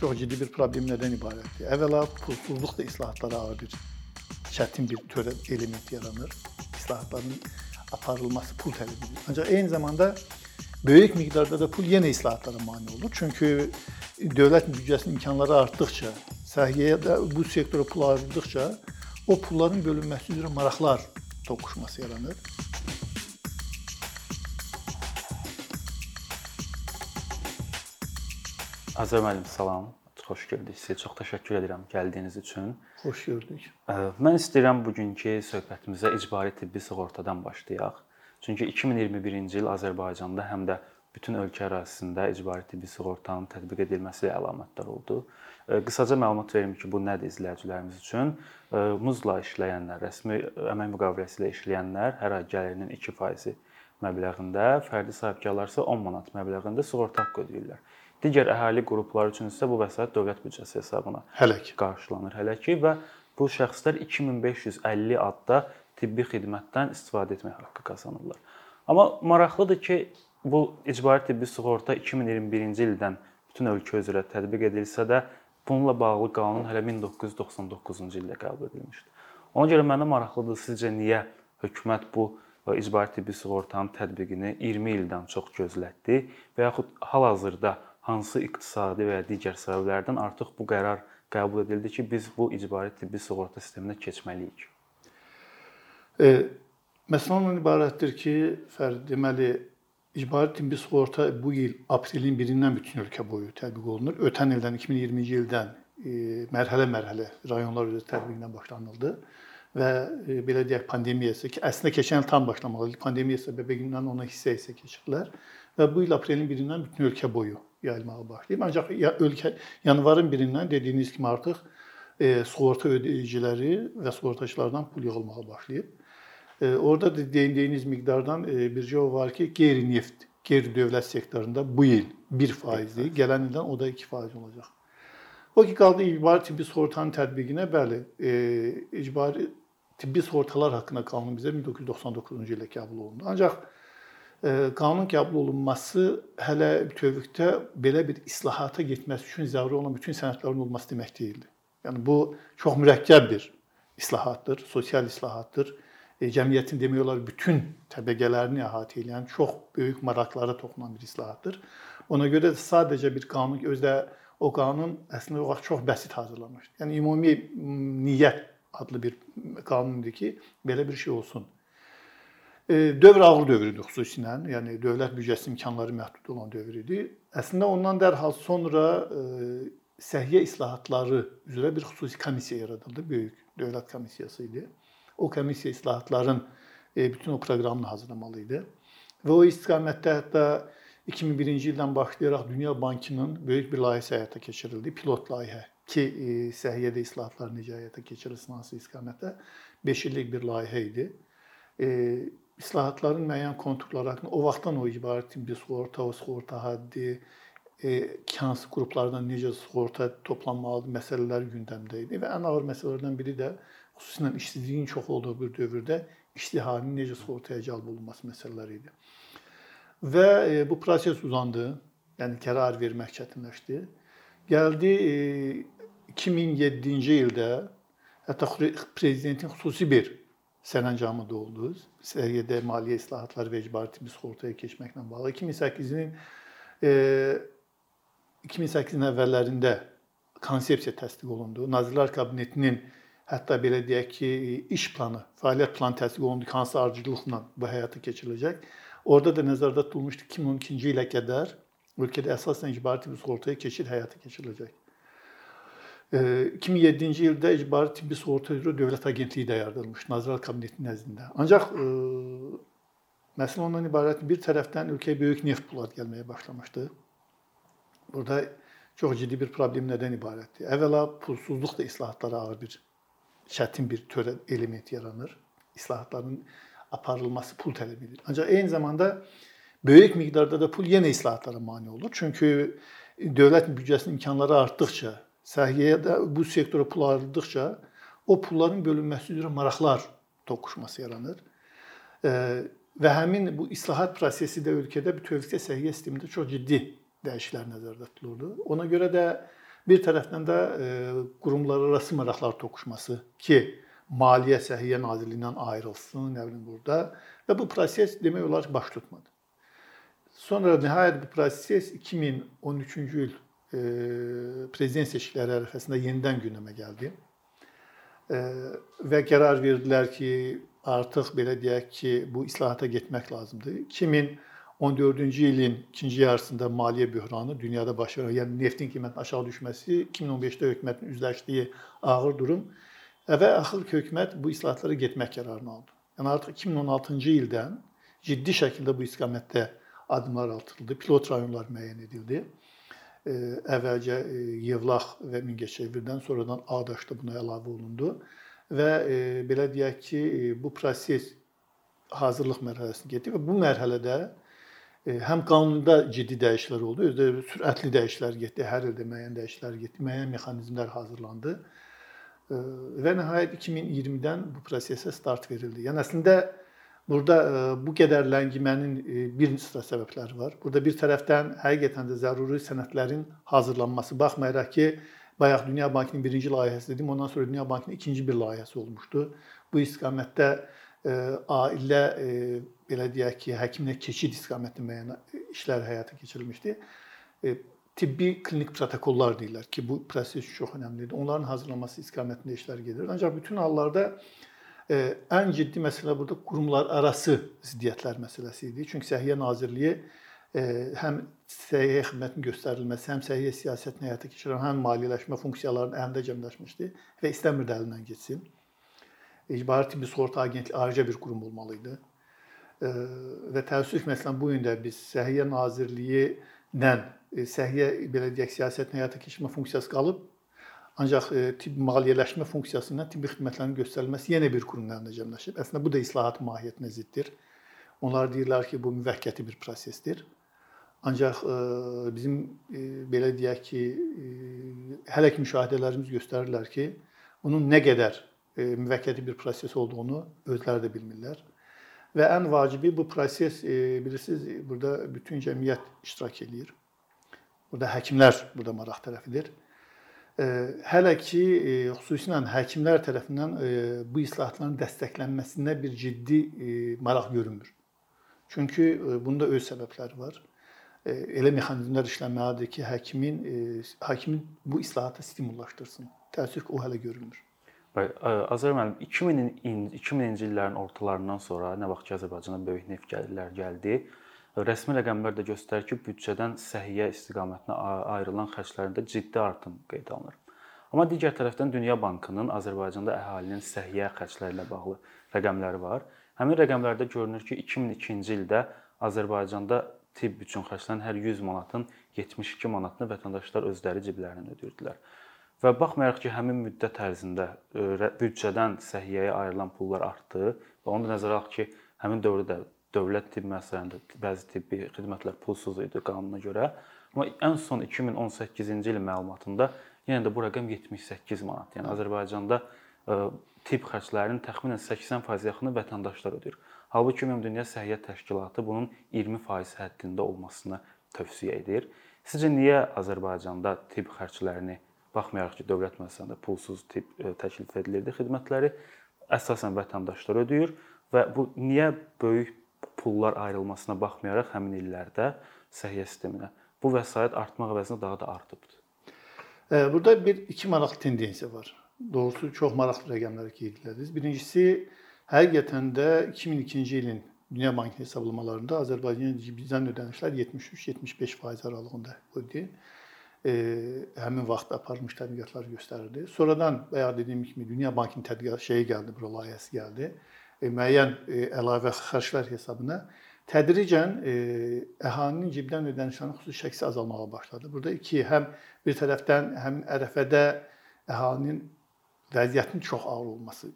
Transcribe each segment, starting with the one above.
çox ciddi bir problem nədən ibarətdir? Əvvəla pulsuzluq da islahatlara ağır bir çətin bir törə element yaranır. İslahatların aparılması pul tələb edir. Ancaq eyni zamanda böyük miqdarda da pul yenə islahatlara mane olur. Çünki dövlət büdcəsinin imkanları artdıqca, səhiyyəyə də bu sektora pul ayrıldıqca o pulların bölünməsi üzrə maraqlar toqquşması yaranır. Azər müəllim, salam. Xoş gördük sizi. Çox təşəkkür edirəm gəldiyiniz üçün. Xoş gördük. Mən istəyirəm bugünkü söhbətimizə icbari tibbi sığortadan başlayaq. Çünki 2021-ci il Azərbaycanda həm də bütün ölkə ərazisində icbari tibbi sığortanın tətbiq edilməsi əlamətdar oldu. Qısaca məlumat verim ki, bu nədir izləyicilərimiz üçün? Muzla işləyənlər, rəsmi əmək müqaviləsi ilə işləyənlər hər ay gəlirinin 2% məbləğində, fərdi sahibkarlar isə 10 manat məbləğində sığorta haqqı ödəyirlər. Digər əhali qrupları üçün isə bu vəsait dövlət büdcəsi hesabına hələ ki qarşılanır hələ ki və bu şəxslər 2550 adda tibbi xidmətdən istifadə etmək haqqı qazanırlar. Amma maraqlıdır ki, bu icbari tibbi sığorta 2021-ci ildən bütün ölkə üzrə tətbiq edilsə də, bununla bağlı qanun hələ 1999-cu ildə qəbul edilmişdi. Ona görə mənə maraqlıdır sizcə niyə hökumət bu icbari tibbi sığortanın tətbiqini 20 ildən çox gözlətdi və yaxud hal-hazırda hansı iqtisadi və ya digər səbəblərdən artıq bu qərar qəbul edildi ki, biz bu icbari tibbi sığorta sisteminə keçməliyik. E, məsələ ondan ibarətdir ki, fərd deməli icbari tibbi sığorta bu il aprelin 1-dən bütün ölkə boyu tətbiq olunur. Ötən ildən 2020-ci ildən e, mərhələ-mərhələ rayonlar üzrə tətbiqinə başlanıldı və e, belə deyək pandemiyası ki, əslində keçən il tam başlamalı idi. Pandemiya səbəbindən ona hissə-hissə keçirdilər və bu il aprelin 1-dən bütün ölkə boyu yayılmağa başlayıb. Ancaq ölkə yanvarın 1-dən dediyiniz kimi artıq e, sığorta ödəyiciləri və sığortaçılardan pul yığılmağa başlayıb. E, orada da deyindiyiniz miqdardan e, bircə o var ki, qeyri-neft, qeyri-dövlət sektorunda bu il 1%-dir, gələn ildən o da 2% olacaq. O ki qaldı icbari tibbi sığortanın tətbiqinə, bəli, e, icbari tibbi sığortalar haqqında qanun bizə 1999-cu ildə qəbul olundu. Ancaq qanun qəbul olunması hələ bütövlükdə belə bir islahata getməsi üçün zəruri olan bütün sənədlərin olması demək deyildi. Yəni bu çox mürəkkəb bir islahatdır, sosial islahatdır. E, cəmiyyətin demək olar bütün təbəqələrini əhatə edən, çox böyük maraqlara toxunan bir islahatdır. Ona görə də sadəcə bir qanun özdə o qanun əslində o vaxt çox bəsit hazırlanmışdı. Yəni ümumi niyyət adlı bir qanundur ki, belə bir şey olsun. E, dövr ağır dövrdür xüsusilə, yəni dövlət büdcəsi imkanları məhdud olan dövr idi. Əslində ondan dərhal sonra e, səhiyyə islahatları üzrə bir xüsusi komissiya yaradıldı, böyük dövlət komissiyası idi. O komissiya islahatların e, bütün o proqramını hazırlamalı idi. Və o istiqamətdə hətta 2001-ci ildən başlayaraq Dünya Bankının böyük bir layihəsi həyata keçirildi, pilot layihə ki, səhiyyədə islahatlar necə həyata keçirilsin hansı istiqamətdə 5 illik bir layihə idi islahatların müəyyən konturları haqqında o vaxtdan o icbari tibbi sığorta, o sığorta haddi, e, hansı qruplardan necə sığorta toplanmalıdır məsələlər gündəmdə idi və ən ağır məsələlərdən biri də xüsusilə işsizliyin çox olduğu bir dövrdə iştihalın necə sığortaya cəlb olunması məsələləri idi. Və e, bu proses uzandı. Yəni qərar vermək çətinləşdi. Gəldi e, 2007-ci ildə hətta prezidentin xüsusi bir sərəncamı da oldu. Səhiyyədə maliyyə islahatları və icbari tibbi sığortaya keçməklə bağlı 2008-in e, 2008-in əvvəllərində konsepsiya təsdiq olundu. Nazirlər Kabinetinin hətta belə deyək ki, iş planı, fəaliyyət planı təsdiq olundu ki, hansı ardıcıllıqla bu həyata keçiriləcək. Orada da nəzərdə tutulmuşdu 2012-ci ilə qədər ölkədə əsasən icbari tibbi sığortaya keçid həyata keçiriləcək. 2007-ci ildə icbari tibbi sığorta üzrə Dövlət Agentliyi də yaradılmış Nazirlər Kabinetinin nəzdində. Ancaq ə, məsələ ondan ibarət bir tərəfdən ölkəyə böyük neft pulları gəlməyə başlamışdı. Burada çox ciddi bir problem nədən ibarətdir? Əvvəla pulsuzluq da islahatlara ağır bir çətin bir törə element yaranır. İslahatların aparılması pul tələb edir. Ancaq eyni zamanda böyük miqdarda da pul yenə islahatlara mane olur. Çünki dövlət büdcəsinin imkanları artdıqca səhiyyəyə də bu sektora pul ayrıldıqca o pulların bölünməsi üzrə maraqlar toqquşması yaranır. Və həmin bu islahat prosesi də ölkədə bütövlükdə səhiyyə sistemində çox ciddi dəyişikliklər nəzərdə tutulurdu. Ona görə də Bir tərəfdən də e, qurumlararası maraqlar toqquşması ki, Maliyyə Səhiyyə Nazirliyindən ayrılsın, nə bilim burada və bu proses demək olar ki, baş tutmadı. Sonra nəhayət bu proses 2013-cü il prezident seçkiləri ərəfəsində yenidən gündəmə gəldi. Və qərar verdilər ki, artıq belə deyək ki, bu islahata getmək lazımdır. 2000 14-cü ilin ikinci yarısında maliyyə böhranı dünyada baş verən, yəni neftin qiymətinin aşağı düşməsi 2015-də hökumətin üzləşdiyi ağır durum və axır ki, hökumət bu islahatlara getmək qərarını aldı. Yəni artıq 2016-cı ildən ciddi şəkildə bu istiqamətdə addımlar atıldı, pilot rayonlar müəyyən edildi. Əvvəlcə Yevlax və Mingəçevirdən sonradan Ağdaşda buna əlavə olundu və belə deyək ki, bu proses hazırlıq mərhələsinə getdi və bu mərhələdə E, həm qanunda ciddi dəyişikliklər oldu, özdə sürətli dəyişikliklər getdi, hər ildə müəyyən dəyişikliklər getdi, müəyyən mexanizmlər hazırlandı. E, və nəhayət 2020-dən bu prosesə start verildi. Yəni əslində burada e, bu qədər ləngimənin bir sıra səbəbləri var. Burada bir tərəfdən həqiqətən də zəruri sənədlərin hazırlanması, baxmayaraq ki, bayaq Dünya Bankının birinci layihəsi dedim, ondan sonra Dünya Bankının ikinci bir layihəsi olmuşdu. Bu istiqamətdə ailə belə deyək ki, həkimlə keçid istiqamətində müəyyən işlər həyata keçirilmişdi. Tibbi klinik protokollar deyirlər ki, bu proses çox əhəmiylidir. Onların hazırlanması istiqamətində işlər gedir. Ancaq bütün hallarda ən ciddi məsələ burada qurumlar arası ziddiyyətlər məsələsi idi. Çünki Səhiyyə Nazirliyi həm səhiyyə xidmətinin göstərilməsi, həm səhiyyə siyasətini həyata keçirən, həm maliyyələşmə funksiyalarının əlində cəmləşmişdi və istəmirdi əlindən getsin. İcbari Tibbi Sığorta Agentliyi ayrıca bir qurum olmalı idi və təəssüf məsələn bu gün də biz Səhiyyə Nazirliyi-lə e, səhiyyə belə deyək siyasətin həyata keçirmə funksiyası qalıb. Ancaq e, tibb maliyyələşmə funksiyası ilə tibbi xidmətlərin göstərilməsi yenə bir qurumla cəmləşib. Əslində bu da islahat mahiyyətinə ziddir. Onlar deyirlər ki, bu müvəqqəti bir prosesdir. Ancaq e, bizim belə deyək ki, hələ ki müşahidələrimiz göstərirlər ki, bunun nə qədər müvəqqəti bir proses olduğunu özləri də bilmirlər. Və ən vacibi bu proses e, bilirsiniz, burada bütün cəmiyyət iştirak eləyir. Burada həkimlər burada maraq tərəfidir. E, hələ ki e, xüsusilə həkimlər tərəfindən bu islahatların dəstəklənməsində bir ciddi maraq görünmür. Çünki bunda öz səbəbləri var. Elə mexanizmlər işlənməlidir ki, həkimin hakimin bu islahatı stimullaşdırsın. Təəssüf ki, o hələ görünmür. Azər müəllim 2000 2000-ci illərin ortalarından sonra nə vaxt ki Azərbaycana böyük neft gəlirlər gəldi, rəsmi rəqəmlər də göstərir ki, büdcədən səhiyyə istiqamətinə ayrılan xərclərində ciddi artım qeydə alınır. Amma digər tərəfdən Dünya Bankının Azərbaycanda əhalinin səhiyyə xərcləri ilə bağlı rəqəmləri var. Həmin rəqəmlərdə görünür ki, 2002-ci ildə Azərbaycanda tibb üçün xərclənən hər 100 manatın 72 manatını vətəndaşlar özləri ciblərindən ödəyirdilər. Və baxmayaraq ki, həmin müddət ərzində e, büdcədən səhiyyəyə ayrılan pullar artdı və onu da nəzərə alaq ki, həmin dövrdə dövlət tibb müəssisələrində bəzi tibbi xidmətlər pulsuz idi qanuna görə. Amma ən son 2018-ci ilin məlumatında yenə də bu rəqəm 78 manat. Yəni Azərbaycanda e, tibb xərclərinin təxminən 80% yaxını vətəndaşlar ödəyir. Halbuki Ümumdünya Səhiyyə Təşkilatı bunun 20% həddində olmasını tövsiyə edir. Sizcə niyə Azərbaycanda tibb xərclərini Baxmayaraq ki, dövlət müəssisəsində pulsuz tibb e, təklif edilirdi xidmətləri, əsasən vətəndaşlar ödəyir və bu niyə böyük pullar ayrılmasına baxmayaraq həmin illərdə səhiyyə sisteminə bu vəsait artmaq əvəzinə daha da artıbdı. Burada bir iki maraqlı tendensiya var. Doğrusu çox maraqlı rəqəmləri qeyd etdiniz. Birincisi həqiqətən də 2002-ci ilin Dünya Bankı hesablamalarında Azərbaycan bizdən ödənişlər 73-75% aralığında idi e, həmin vaxt aparılmış tədqiqatlar göstərirdi. Sonradan bayaq dediyim kimi Dünya Bankının tədqiqat şeyi gəldi, bura layihəsi gəldi. E, müəyyən e, əlavə xərclər hesabına tədricən e, əhalinin cibdən ödənişlərinin xüsusi şəksi azalmağa başladı. Burada iki, həm bir tərəfdən həm ərəfədə əhalinin vəziyyətinin çox ağır olması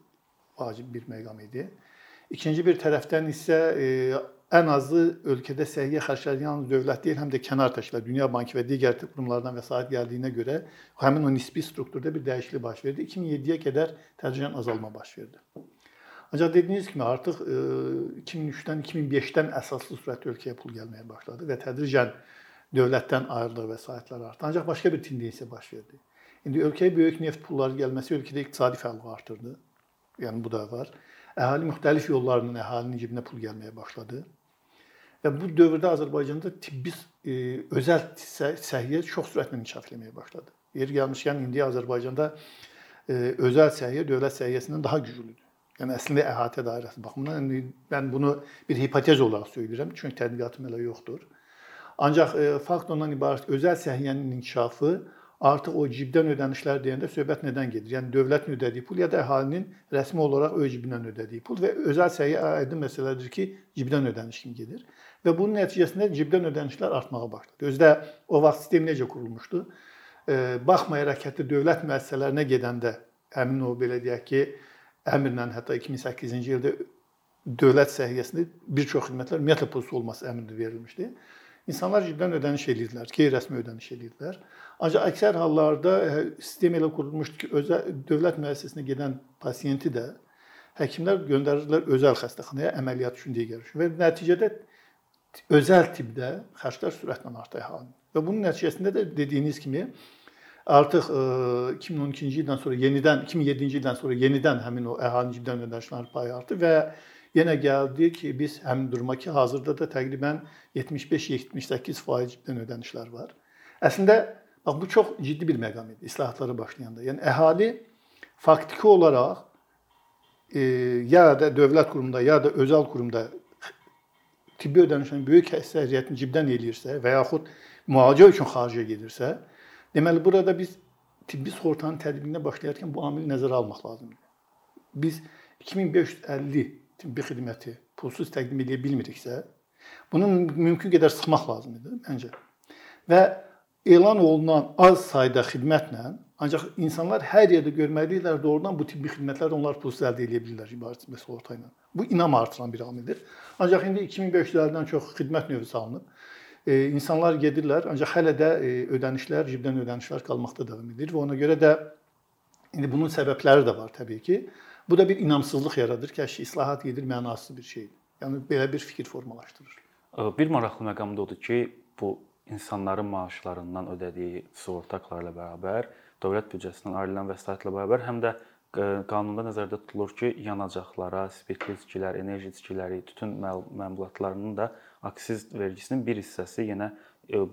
vacib bir məqam idi. İkinci bir tərəfdən isə ən azı ölkədə səhiyyə xərcləri yalnız dövlət deyil, həm də kənar təşkilat, Dünya Bankı və digər qurumlardan vəsait gəldiyinə görə həmin o nisbi strukturda bir dəyişiklik baş verdi. 2007-yə qədər tədricən azalma baş verdi. Ancaq dediyiniz kimi artıq 2003-dən, e, 2005-dən əsaslı sürətdə ölkəyə pul gəlməyə başladı və tədricən dövlətdən ayrılıq vəsaitlər artdı. Ancaq başqa bir tendensiya baş verdi. İndi ölkəyə böyük neft pulları gəlməsi ölkədə iqtisadi fəallığı artırdı. Yəni bu da var. Əhali müxtəlif yollarla əhalinin cibinə pul gəlməyə başladı. Və bu dövrdə Azərbaycanda tibbi e, özəl səhiyyə çox sürətlə inkişaf etməyə başladı. Yer gəlmişkən indi Azərbaycanda e, özəl səhiyyə dövlət səhiyyəsindən daha güclüdür. Yəni əslində əhatə dairəsi baxımından indi mən bunu bir hipotez olaraq söyləyirəm, çünki tədqiqatım elə yoxdur. Ancaq e, fakt ondan ibarət özəl səhiyyənin inkişafı artıq o cibdən ödənişlər deyəndə söhbət nədən gedir? Yəni dövlətin ödədiyi pul ya da əhalinin rəsmi olaraq öz cibindən ödədiyi pul və özəl səhiyyə aydın məsələdir ki, cibdən ödəniş kimi gedir. Və bunun nəticəsində cibdən ödənişlər artmağa başladı. Özdə o vaxt sistem necə qurulmuşdu? Baxmayaraq ki, dövlət müəssisələrinə gedəndə həmin o belə deyək ki, əmrlə hətta 2008-ci ildə dövlət səhiyyəsində bir çox xidmətlər ümumiyyətlə pulsuz olması əmri verilmişdi. İnsanlar cibdən ödəniş edirdilər, qeyri-rəsmi ödəniş edirdilər. Ancaq əksər hallarda e, sistem elə qurulmuşdu ki, özəl dövlət müəssisəsinə gedən pasiyenti də həkimlər göndərirdilər özəl xəstəxanaya əməliyyat üçün digər. Və nəticədə özəl tibbdə xərclər sürətlə artdı əhalinin. Və bunun nəticəsində də dediyiniz kimi artıq 2012-ci e, ildən sonra yenidən 2007-ci ildən sonra yenidən həmin o əhalinin cibdən ödənişlərin payı artdı və yenə gəldi ki, biz həmin duruma ki, hazırda da təqribən 75-78%-dən ödənişlər var. Əslində bax bu çox ciddi bir məqam idi islahatlara başlayanda. Yəni əhali faktiki olaraq e, ya da dövlət qurumunda, ya da özəl qurumda tibbi ödənişlərin böyük əksəriyyətini cibdən eləyirsə və yaxud müalicə üçün xaricə gedirsə, deməli burada biz tibbi sığortanın tətbiqinə başlayarkən bu amili nəzərə almaq lazımdır. Biz 2550 tibbi xidməti pulsuz təqdim edə bilmiriksə, bunu mümkün qədər sıxmaq lazımdır məncə. Və elan olunan az sayda xidmətlə ancaq insanlar hər yerdə görməlidirlər doğrudan bu tibbi xidmətləri onlar pulsuz əldə edə bilirlər ibarət sığorta ilə. Bu inam artıran bir amildir. Ancaq indi 2500-lərdən çox xidmət növü salınıb. E, insanlar gedirlər, ancaq hələ də e, ödənişlər, cibdən ödənişlər qalmaqda davam edir və ona görə də indi bunun səbəbləri də var təbii ki. Bu da bir inamsızlıq yaradır ki, əşi islahat gedir mənasız bir şeydir. Yəni belə bir fikir formalaşdırır. Bir maraqlı məqam da odur ki, bu insanların maaşlarından ödədiyi sığorta haqları ilə bərabər dövlət büdcəsindən ayrılan vəsaitlə bərabər həm də qanunda nəzərdə tutulur ki, yanacaqlara, spirtli içkilər, enerji içkiləri, tütün məmulatlarının da aksiz vergisinin bir hissəsi yenə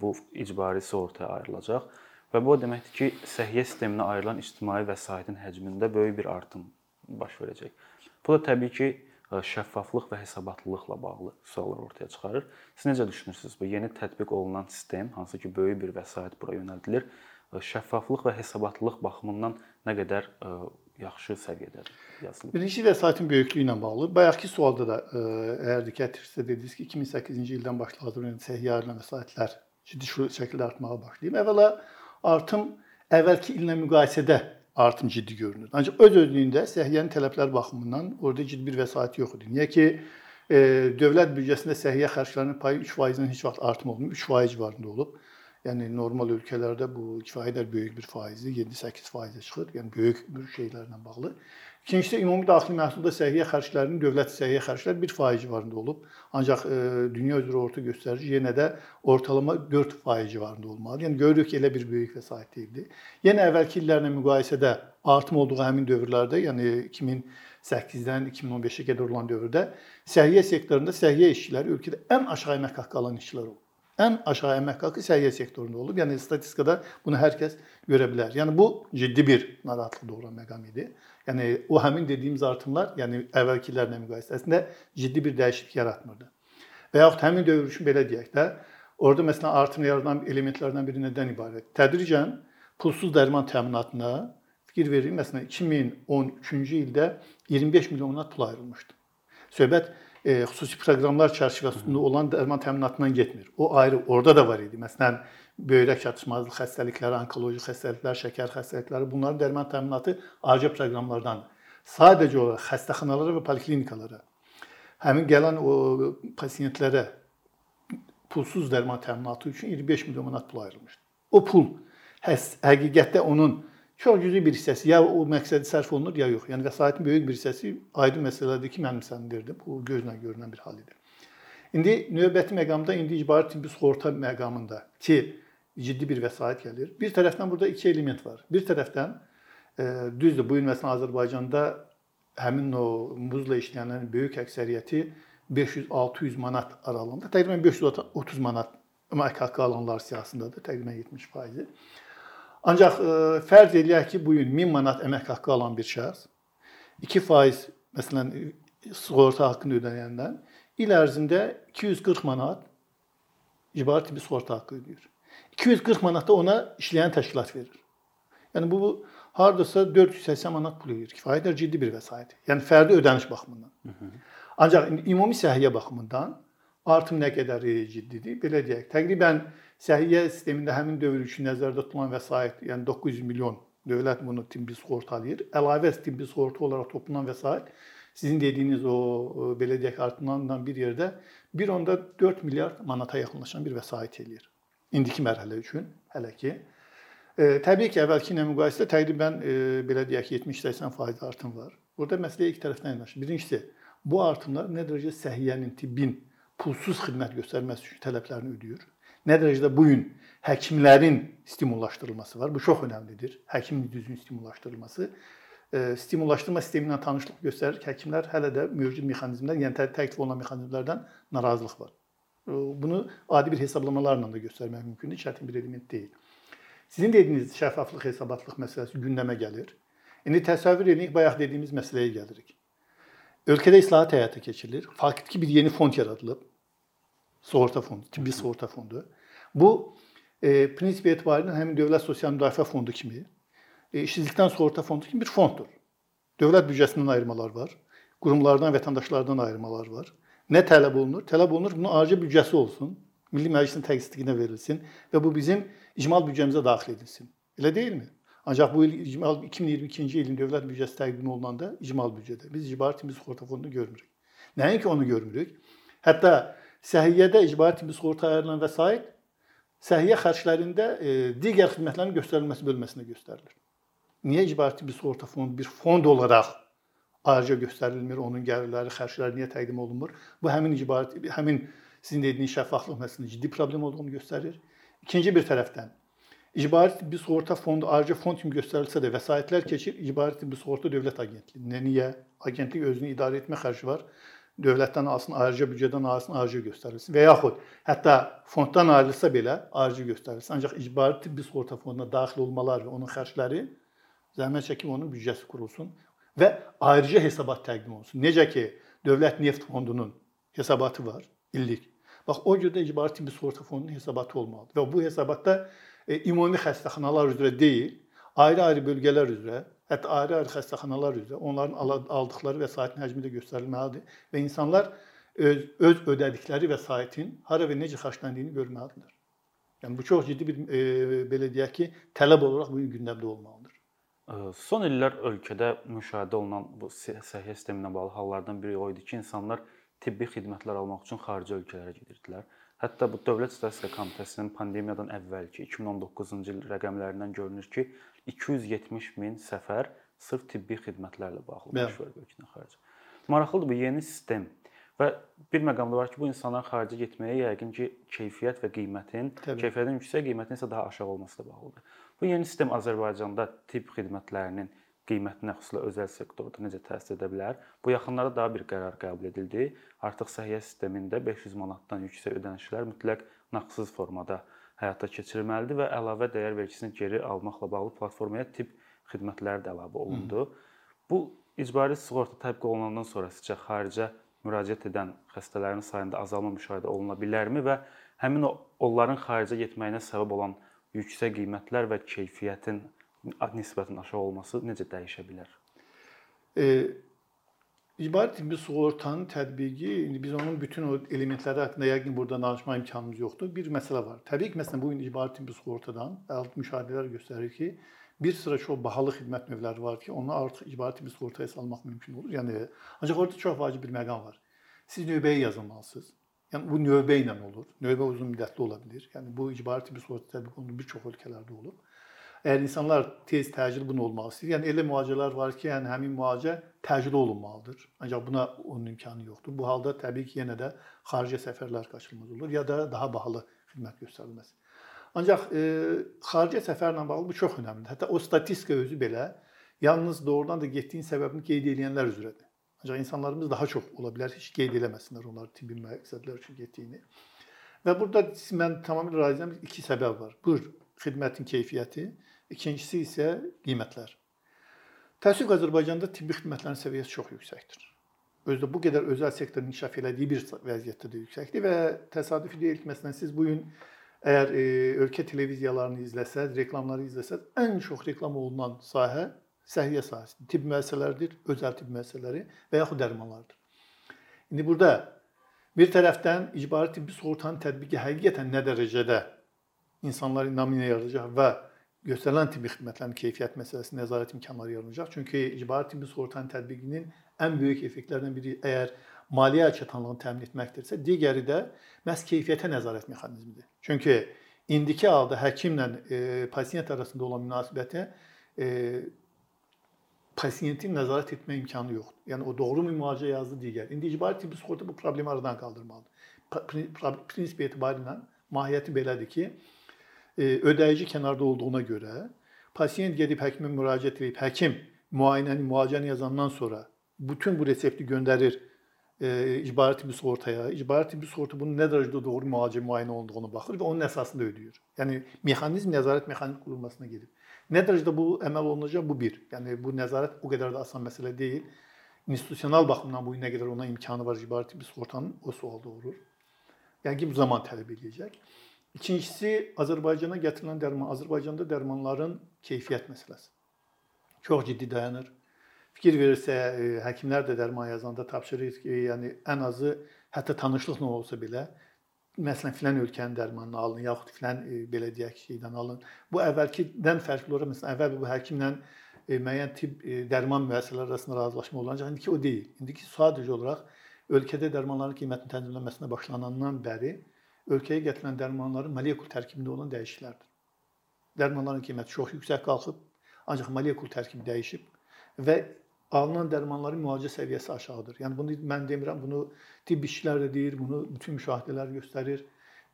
bu icbari sığortaya ayrılacaq. Və bu o deməkdir ki, səhiyyə sisteminə ayrılan ictimai vəsaitin həcmində böyük bir artım baş verəcək. Bu da təbii ki, e, şəffaflıq və hesabatlılıqla bağlı suallar ortaya çıxarır. Siz necə düşünürsüz bu yeni tətbiq olunan sistem, hansı ki böyük bir vəsait bura yönəldilir, e, şəffaflıq və hesabatlılıq baxımından nə qədər e, yaxşı səviyyədədir yazılıb? Birinci vəsaitin böyüklüyü ilə bağlı. Bayaqki sualda da əgər diqqət etsəz dediniz ki, 2008-ci ildən başladığında səhiyyə ayrılan vəsaitlər ciddi şəkildə artmağa başlayıb. Əvvəla artım əvvəlki illə müqayisədə artım ciddi görünür. Ancaq öz özlüyündə səhiyyənin tələbləri baxımından orada ciddi bir vəsait yox idi. Niyə ki, e, dövlət büdcəsində səhiyyə xərclərinin payı 3%-dən heç vaxt artım olmayıb, 3% civarında olub. Yəni normal ölkələrdə bu kifayət böyük bir faizdir, 7-8%-ə çıxır. Yəni böyük bir şeylərlə bağlı. İkincisi ümumi daxili məhsulda səhiyyə xərclərinin dövlət səhiyyə xərcləri 1% civarında olub. Ancaq e, dünya üzrə orta göstərici yenə də ortalama 4% civarında olmalıdır. Yəni görürük ki, elə bir böyük vəsait deyildi. Yenə əvvəlki illərlə müqayisədə artım olduğu həmin dövrlərdə, yəni 2008-dən 2015-ə qədər olan dövrdə səhiyyə sektorunda səhiyyə işçiləri ölkədə ən aşağı əmək haqqı alan işçilər olub ən aşağı əmək haqqı səhiyyə sektorunda olub. Yəni statistikada bunu hər kəs görə bilər. Yəni bu ciddi bir narahatlıq doğuran məqam idi. Yəni o həmin dediyimiz artımlar, yəni əvvəlkilərlə müqayisəsində ciddi bir dəyişiklik yaratmırdı. Və yaxud həmin dövr üçün belə deyək də, orada məsələn artım yaradan elementlərdən biri nədən ibarət? Tədricən pulsuz dərman təminatına fikir verin. Məsələn 2013-cü ildə 25 milyon manat pul ayrılmışdı. Söhbət e, xüsusi proqramlar çərçivəsində olan dərman təminatından getmir. O ayrı, orada da var idi. Məsələn, böyrək çatışmazlıq xəstəlikləri, onkoloji xəstəliklər, şəkər xəstəlikləri bunların dərman təminatı ayrıca proqramlardan sadəcə olaraq xəstəxanalara və poliklinikalara həmin gələn o pasientlərə pulsuz dərman təminatı üçün 25 milyon manat pul ayrılmışdı. O pul həqiqətdə onun çox cüzi bir hissəsi ya o məqsədi sərf olunur, ya yox. Yəni vəsaitin böyük bir hissəsi aydın məsələdir ki, mənimsəndirdi. Bu gözlə görünən bir hal idi. İndi növbəti məqamda indi icbari tibbi sığorta məqamında ki, ciddi bir vəsait gəlir. Bir tərəfdən burada iki element var. Bir tərəfdən e, düzdür, bu gün məsələn Azərbaycanda həmin o muzla işləyənlərin böyük əksəriyyəti 500-600 manat aralığında, təqribən 530 manat haqqı alanlar siyahısındadır, təqribən 70%. Ancaq e, fərz eləyək ki, bu gün 1000 manat əmək haqqı alan bir şəxs 2% məsələn sığorta haqqını ödəyəndən il ərzində 240 manat icbari tibbi sığorta haqqı ödəyir. 240 manat da ona işləyən təşkilat verir. Yəni bu hardasa 480 manat pul verir. Kifayət ciddi bir vəsait. Yəni fərdi ödəniş baxımından. Hı -hı. Ancaq ümumi səhiyyə baxımından artım nə qədər ciddidir? Belə deyək, təqribən səhiyyə sistemində həmin dövr üçün nəzərdə tutulan vəsait, yəni 900 milyon dövlət bunu tibbi sığortalayır. Əlavə tibbi sığorta olaraq toplanan vəsait sizin dediyiniz o belə deyək artımlarla bir yerdə 1.4 milyard manata yaxınlaşan bir vəsait eləyir. İndiki mərhələ üçün hələ ki E, təbii ki, əvvəlki ilə müqayisədə təqribən e, belə deyək ki, 70-80% artım var. Burada məsələ iki tərəfdən yanaşır. Birincisi, bu artımlar nə dərəcədə səhiyyənin, tibbin pulsuz xidmət göstərməsi üçün tələblərini ödəyir. Nə dərəcədə bu gün həkimlərin stimullaşdırılması var. Bu çox əhəmilidir. Həkimin düzgün stimullaşdırılması stimullaşdırma sistemi ilə tanışlıq göstərir ki, həkimlər hələ də mövcud mexanizmlər, yəni təklif olunan mexanizmlərdən narazılıq var. Bunu adi bir hesablamalarla da göstərmək mümkündür, çətin bir element deyil. Sizin dediyiniz şəffaflıq, hesabatlıq məsələsi gündəmə gəlir. İndi təsəvvür edin, bayaq dediyimiz məsələyə gəlirik. Ölkədə islahat həyata keçirilir. Faktiki bir yeni fond yaradılıb. Sığorta fondu, tibbi sığorta fondu. Bu e, prinsip etibarilə həmin Dövlət Sosial Müdafiə Fondu kimi, e, işsizlikdən sığorta fondu kimi bir fonddur. Dövlət büdcəsindən ayırmalar var, qurumlardan, vətəndaşlardan ayırmalar var. Nə tələb olunur? Tələb olunur bunun ayrıca büdcəsi olsun, Milli Məclisin təqsirliyinə verilsin və bu bizim icmal büdcəmizə daxil edilsin. Elə deyilmi? Ancaq bu il icmal 2022-ci ilin dövlət büdcəsi təqdim olunanda icmal büdcədə biz icbari tibbi sığorta fondunu görmürük. Nəinki onu görmürük. Hətta səhiyyədə icbari tibbi sığorta ayırılan vəsait səhiyyə xərclərində e, digər xidmətlərin göstərilməsi bölməsində göstərilir. Niyə icbari tibbi sığorta fondu bir fond olaraq ayrıca göstərilmir, onun gəlirləri, xərcləri niyə təqdim olunmur? Bu həmin icbari həmin sizin dediyiniz şəffaflıq məsələsində ciddi problem olduğunu göstərir. İkinci bir tərəfdən icbari tibbi sığorta fondu ayrıca fond kimi göstərilsə də vəsaitlər keçir icbari tibbi sığorta dövlət agentliyinə. Niyə? Agentlik özünü idarə etmə xərci var dövlətdən alsın, ayrıca büdcədən alsın, ayrıca göstərilsin və yaxud hətta fonddan ayrılsa belə ayrıca göstərilsin. Ancaq icbari tibbi sığorta fonduna daxil olmalar və onun xərcləri zəhmət çəkib onun büdcəsi qurulsun və ayrıca hesabat təqdim olunsun. Necə ki, Dövlət Neft Fondunun hesabatı var illik. Bax o cürdə icbari tibbi sığorta fondunun hesabatı olmalıdır və bu hesabatda e, ümumi xəstəxanalar üzrə deyil, ayrı-ayrı bölgələr üzrə hətta ayrı-ayrı xəstəxanalar üzrə onların aldıqları vəsaitin həcmi də göstərilməlidir və insanlar öz, öz ödədikləri vəsaitin hara və necə xərcləndiyini görməlidirlər. Yəni bu çox ciddi bir e, belə deyək ki, tələb olaraq bu gün gündəmdə olmalıdır. Son illər ölkədə müşahidə olunan bu səhiyyə sisteminə bağlı hallardan biri o idi ki, insanlar tibbi xidmətlər almaq üçün xarici ölkələrə gedirdilər. Hətta bu Dövlət Statistika Komitəsinin pandemiyadan əvvəlki 2019-cu il rəqəmlərindən görünür ki, 270 min səfər sırf tibbi xidmətlərlə bağlı baş verir ölkədən xaric. Maraqlıdır bu yeni sistem və bir məqamda var ki, bu insanların xaricə getməyə yəqin ki, keyfiyyət və qiymətin, Təbii. keyfiyyətin yüksək, qiymətin isə daha aşağı olması da bağlıdır. Bu yeni sistem Azərbaycanda tibb xidmətlərinin qiymətinə xüsusilə özəl sektorda necə təsir edə bilər? Bu yaxınlarda daha bir qərar qəbul edildi. Artıq səhiyyə sistemində 500 manatdan yüksək ödənişlər mütləq nağdsız formada həyata keçirilməlidir və əlavə dəyər vergisini geri almaqla bağlı platformaya tibb xidmətləri də əlavə olundu. Hı. Bu icbari sığorta tətbiq olunandan sonra sizcə xaricə müraciət edən xəstələrin sayında azalma müşahidə oluna bilərmi və həmin o onların xaricə getməyinə səbəb olan yüksək qiymətlər və keyfiyyətin nisbətən aşağı olması necə dəyişə bilər? E, İcbari tibbi sığortanın tətbiqi, indi biz onun bütün o elementləri haqqında yəqin burada danışma imkanımız yoxdur. Bir məsələ var. Təbii ki, məsələn bu gün icbari tibbi sığortadan müşahidələr göstərir ki, bir sıra çox bahalı xidmət növləri var ki, onu artıq icbari tibbi sığortaya salmaq mümkün olur. Yəni ancaq orada çox vacib bir məqam var. Siz növbəyə yazılmalısınız. Yəni bu növbə ilə olur. Növbə uzun müddətli ola bilər. Yəni bu icbari tibbi sığorta tətbiq olunur bir çox ölkələrdə olub. Əgər insanlar tez təcil bunu olmaq istəyir, yəni elə müalicələr var ki, yəni həmin müalicə təcil olunmalıdır. Ancaq buna onun imkanı yoxdur. Bu halda təbii ki, yenə də xarici səfərlər qaçılmaz olur ya da daha bahalı xidmət göstərilməsi. Ancaq e, xarici səfərlə bağlı bu çox əhəmiylidir. Hətta o statistika özü belə yalnız doğrudan da getdiyin səbəbini qeyd edənlər üzrədir. Ancaq insanlarımız daha çox ola bilər heç qeyd eləməsinlər onlar tibbi məqsədlər üçün getdiyini. Və burada mən tamamilə razıyam. İki səbəb var. Bir xidmətin keyfiyyəti, ikincisi isə qiymətlər. Təəssüf ki, Azərbaycanda tibbi xidmətlərin səviyyəsi çox yüksəkdir. Özdə bu qədər özəl sektorun inkişaf elədiyi bir vəziyyətdə də yüksəkdir və təsadüfi deyil ki, məsələn siz bu gün əgər e, ölkə televiziyalarını izləsəz, reklamları izləsəz, ən çox reklam olunan sahə səhiyyə sahəsidir. Tibb müəssisələridir, özəl tibb müəssisələri və yaxud dərmanlardır. İndi burada bir tərəfdən icbari tibbi sığortanın tətbiqi həqiqətən nə dərəcədə insanları naminə yaradacaq və göstərilən tibbi xidmətlərin keyfiyyət məsələsi nəzarət imkanları yaranacaq. Çünki icbari tibbi sığortanın tətbiqinin ən böyük effektlərindən biri əgər maliyyə çatanlığını təmin etməkdirsə, digəri də məhz keyfiyyətə nəzarət mexanizmidir. Çünki indiki halda həkimlə e, pasiyent arasında olan münasibətə e, pasiyentin nəzarət etmə imkanı yoxdur. Yəni o doğru mu müalicə yazdı digər. İndi icbari tibbi sığorta bu problemi aradan qaldırmalıdır. Prinsip etibarilə mahiyyəti belədir ki, ödəyici kənarda olduğuna görə pasiyent gedib həkimə müraciət edib, həkim müayinəni, müalicəni yazandan sonra bütün bu resepti göndərir e, icbari tibbi sığortaya. İcbari tibbi sığorta bunun nə dərəcədə doğru müalicə müayinə olduğunu baxır və onun əsasında ödəyir. Yəni mexanizm nəzarət mexanizm qurulmasına gedir. Nə dərəcədə bu əməl olunacaq bu bir. Yəni bu nəzarət o qədər də asan məsələ deyil. İnstitusional baxımdan bu nə qədər ona imkanı var icbari tibbi sığortanın o sual doğurur. Yəni ki, bu zaman tələb edəcək. İkincisi Azərbaycana gətirilən dərman, Azərbaycanda dərmanların keyfiyyət məsələsi. Çox ciddi dayanır. Fikir verirsə, e, həkimlər də dərman yazanda tapşırır ki, yəni ən azı hətta tanışlıqla olsa belə məsələn filan ölkənin dərmanını alın, yaxud filan e, belə deyək şeydən alın. Bu əvvəlkidən fərqli olaraq məsələn əvvəl bu həkimlə e, müəyyən tibb dərman müəssisələri arasında razılaşma olur. Ancaq indiki o deyil. İndiki sadəcə olaraq ölkədə dərmanların qiymətinin tənzimlənməsinə başlanandan bəri ölkəyə gətirilən dərmanların molekul tərkibində olan dəyişikliklərdir. Dərmanların qiyməti çox yüksək qalxıb, ancaq molekul tərkibi dəyişib və alınan dərmanların müalicə səviyyəsi aşağıdır. Yəni bunu mən demirəm, bunu tibb işçilər də deyir, bunu bütün müşahidələr göstərir.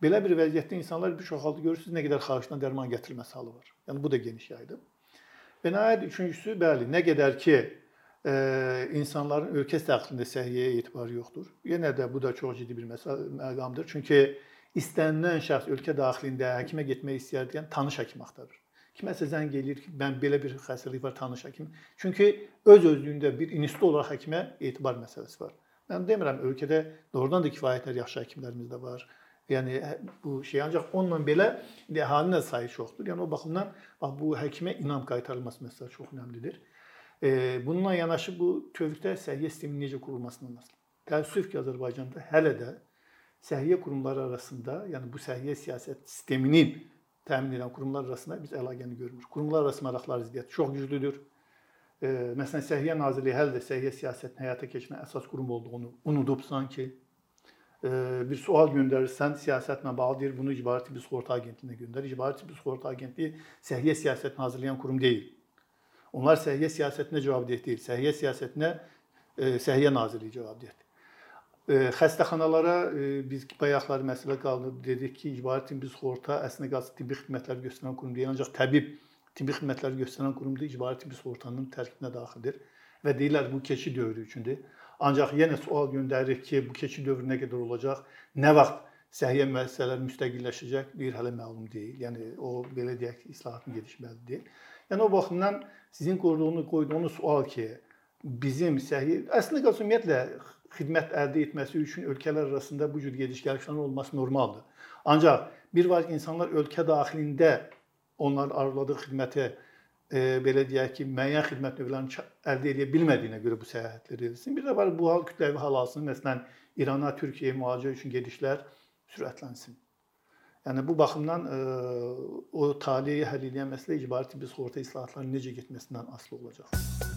Belə bir vəziyyətdə insanlar bir çox halda görürsüz nə qədər xaricdən dərman gətirilməsi halı var. Yəni bu da geniş yayılıb. Və nəhayət üçüncüsü, bəli, nə qədər ki e, insanların ölkə daxilində səhiyyəyə etibarı yoxdur. Yenə də bu da çox ciddi bir məqamdır. Çünki istənilən şəxs ölkə daxilində həkimə getmək istəyərkən tanış həkim axtarır. Kiməsə zəng eləyir ki, mən belə bir xəstəlik var, tanış həkim. Çünki öz özlüyündə bir institut olaraq həkimə etibar məsələsi var. Mən demirəm ölkədə doğrudan da kifayətlər yaxşı həkimlərimiz də var. Yəni hə, bu şey ancaq onunla belə əhalinin sayı çoxdur. Yəni o baxımdan bax bu həkimə inam qaytarılması məsələsi çox əhəmilidir. E, bununla yanaşı bu tövlədə səhiyyə sisteminin necə qurulmasından məsələ. Təəssüf ki, Azərbaycanda hələ də səhiyyə qurumları arasında, yəni bu səhiyyə siyasət sisteminin təmin edən qurumlar arasında biz əlaqəni görmürük. Qurumlar arası maraqlar ziddiyyəti çox güclüdür. E, məsələn, Səhiyyə Nazirliyi hələ də səhiyyə siyasətini həyata keçirən əsas qurum olduğunu unudub sanki. E, bir sual göndərirsən siyasətlə bağlı deyir, bunu İcbari Tibbi Sığorta Agentliyinə göndər. İcbari Tibbi Sığorta Agentliyi səhiyyə siyasətini hazırlayan qurum deyil. Onlar səhiyyə siyasətinə cavabdeh deyil. Səhiyyə siyasətinə e, Səhiyyə Nazirliyi cavabdehdir. Xəstəxanalara biz bayaqlar məsələ qaldı. Dedik ki, icbari tibbi sığorta əslində qalsa tibbi xidmətlər göstərən qurum deyil, ancaq təbib tibbi xidmətləri göstərən qurumdur, icbari tibbi sığortanın tərkibinə daxildir və deyirlər bu keçid dövrü üçündür. Ancaq yenə sual göndəririk ki, bu keçid dövrü nə qədər olacaq? Nə vaxt səhiyyə müəssisələri müstəqilləşəcək? Deyir hələ məlum deyil. Yəni o belə deyək islahatın gedişməli deyil. Yəni o baxımdan sizin qoyduğunuz qoyduğunuz sual ki, bizim səhiyyə əslində ümumiyyətlə xidmət əldə etməsi üçün ölkələr arasında bu cür gediş-gəlişlərin olması normaldır. Ancaq bir var ki, insanlar ölkə daxilində onların arzuladığı xidməti e, belə deyək ki, müəyyən xidmət növlərini əldə edə bilmədiyinə görə bu səyahətlər edilsin. Bir də var bu hal kütləvi hal alsın. Məsələn, İrana, Türkiyəyə müalicə üçün gedişlər sürətlənsin. Yəni bu baxımdan e, o taleyi həll edən məsələ icbari tibbi sığorta islahatlarının necə getməsindən asılı olacaq.